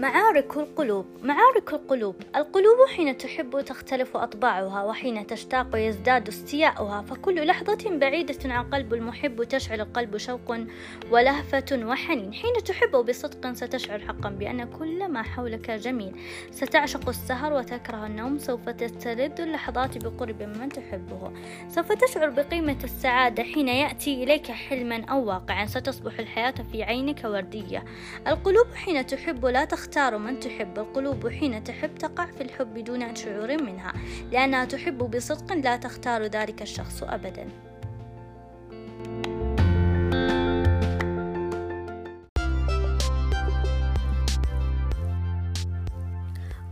معارك القلوب معارك القلوب. القلوب حين تحب تختلف أطباعها وحين تشتاق يزداد استياؤها فكل لحظة بعيدة عن قلب المحب تشعل القلب شوق ولهفة وحنين. حين تحب بصدق ستشعر حقا بأن كل ما حولك جميل. ستعشق السهر وتكره النوم سوف تستلذ اللحظات بقرب من تحبه. سوف تشعر بقيمة السعادة حين يأتي إليك حلما أو واقعا. ستصبح الحياة في عينك وردية. القلوب حين تحب لا تختلف تختار من تحب القلوب حين تحب تقع في الحب دون شعور منها. لأنها تحب بصدق لا تختار ذلك الشخص أبدا.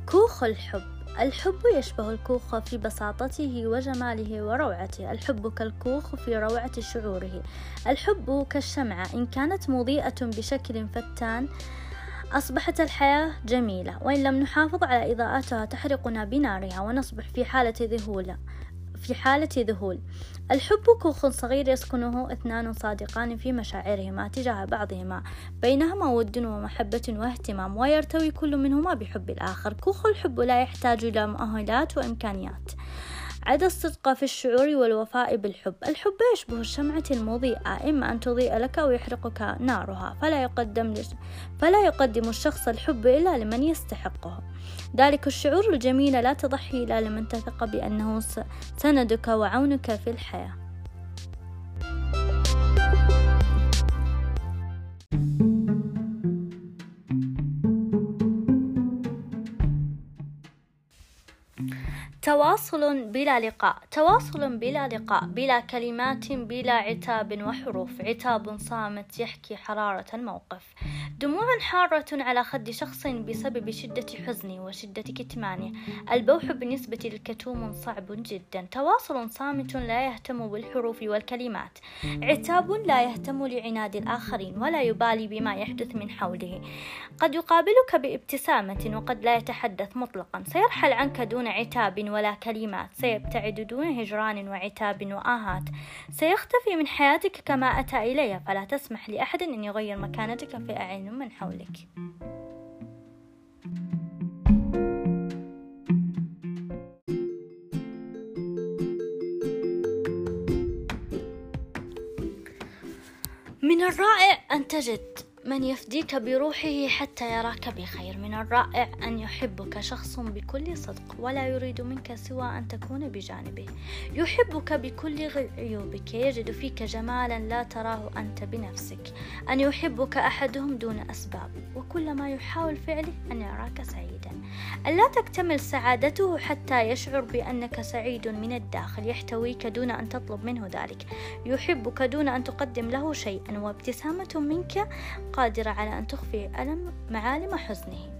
كوخ الحب. الحب يشبه الكوخ في بساطته وجماله وروعته. الحب كالكوخ في روعة شعوره. الحب كالشمعة. إن كانت مضيئة بشكل فتان أصبحت الحياة جميلة وإن لم نحافظ على إضاءتها تحرقنا بنارها ونصبح في حالة ذهول في حالة ذهول. الحب كوخ صغير يسكنه اثنان صادقان في مشاعرهما تجاه بعضهما بينهما ود ومحبة واهتمام ويرتوي كل منهما بحب الآخر. كوخ الحب لا يحتاج إلى مؤهلات وإمكانيات. عدا الصدق في الشعور والوفاء بالحب. الحب يشبه الشمعة المضيئة. إما أن تضيء لك أو يحرقك نارها. فلا يقدم فلا يقدم الشخص الحب إلا لمن يستحقه. ذلك الشعور الجميل لا تضحي إلا لمن تثق بأنه سندك وعونك في الحياة. تواصل بلا لقاء تواصل بلا لقاء بلا كلمات بلا عتاب وحروف. عتاب صامت يحكي حرارة الموقف دموع حارة على خد شخص بسبب شدة حزنه وشدة كتمانه البوح بالنسبة للكتوم صعب جدا. تواصل صامت لا يهتم بالحروف والكلمات. عتاب لا يهتم لعناد الآخرين ولا يبالي بما يحدث من حوله. قد يقابلك بابتسامة وقد لا يتحدث مطلقا. سيرحل عنك دون عتاب ولا كلمات. سيبتعد دون هجران وعتاب وآهات. سيختفي من حياتك كما أتى إليها فلا تسمح لأحد أن يغير مكانتك في أعين من حولك. من الرائع أن تجد من يفديك بروحه حتى يراك بخير. من الرائع أن يحبك شخص بكل صدق ولا يريد منك سوى أن تكون بجانبه. يحبك بكل عيوبك يجد فيك جمالا لا تراه أنت بنفسك. أن يحبك أحدهم دون أسباب وكل ما يحاول فعله أن يراك سعيدا. أن لا تكتمل سعادته حتى يشعر بأنك سعيد من الداخل يحتويك دون أن تطلب منه ذلك. يحبك دون أن تقدم له شيئا وابتسامة منك قادرة على أن تخفي ألم معالم حزنه.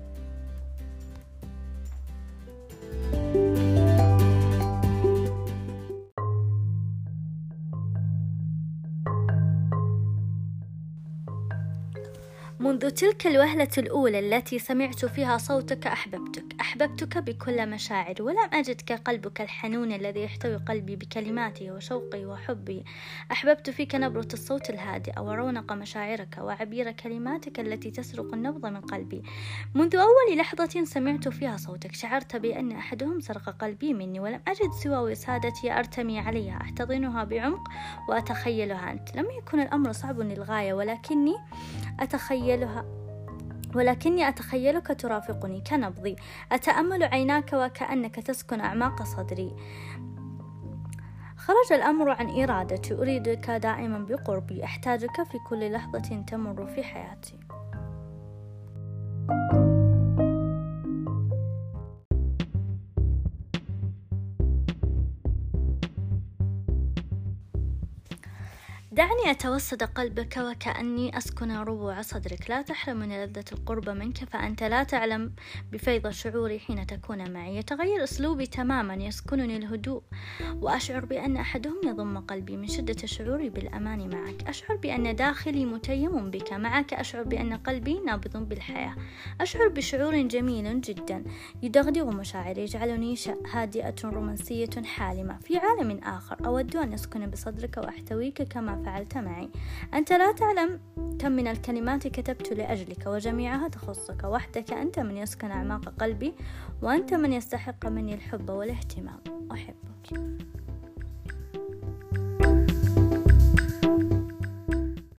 منذ تلك الوهلة الأولى التي سمعت فيها صوتك أحببتك. أحببتك بكل مشاعري ولم أجدك قلبك الحنون الذي يحتوي قلبي بكلماته وشوقي وحبي. أحببت فيك نبرة الصوت الهادئة ورونق مشاعرك وعبير كلماتك التي تسرق النبض من قلبي. منذ أول لحظة سمعت فيها صوتك شعرت بأن أحدهم سرق قلبي مني ولم أجد سوى وسادتي أرتمي عليها. أحتضنها بعمق وأتخيلها أنت. لم يكن الأمر صعب للغاية ولكني أتخيلها. ولكني أتخيلك ترافقني كنبضي. أتأمل عيناك وكأنك تسكن أعماق صدري. خرج الأمر عن إرادتي. أريدك دائما بقربي. أحتاجك في كل لحظة تمر في حياتي. دعني أتوسد قلبك وكأني أسكن ربوع صدرك. لا تحرمني لذة القرب منك فأنت لا تعلم بفيض شعوري حين تكون معي. يتغير أسلوبي تماما يسكنني الهدوء. وأشعر بأن أحدهم يضم قلبي من شدة شعوري بالأمان معك. أشعر بأن داخلي متيم بك معك. أشعر بأن قلبي نابض بالحياة. أشعر بشعور جميل جدا يدغدغ مشاعري يجعلني هادئة رومانسية حالمة. في عالم آخر أود أن أسكن بصدرك وأحتويك كما فعلت معي. أنت لا تعلم كم من الكلمات كتبت لأجلك وجميعها تخصك. وحدك أنت من يسكن أعماق قلبي وأنت من يستحق مني الحب والاهتمام. أحبك.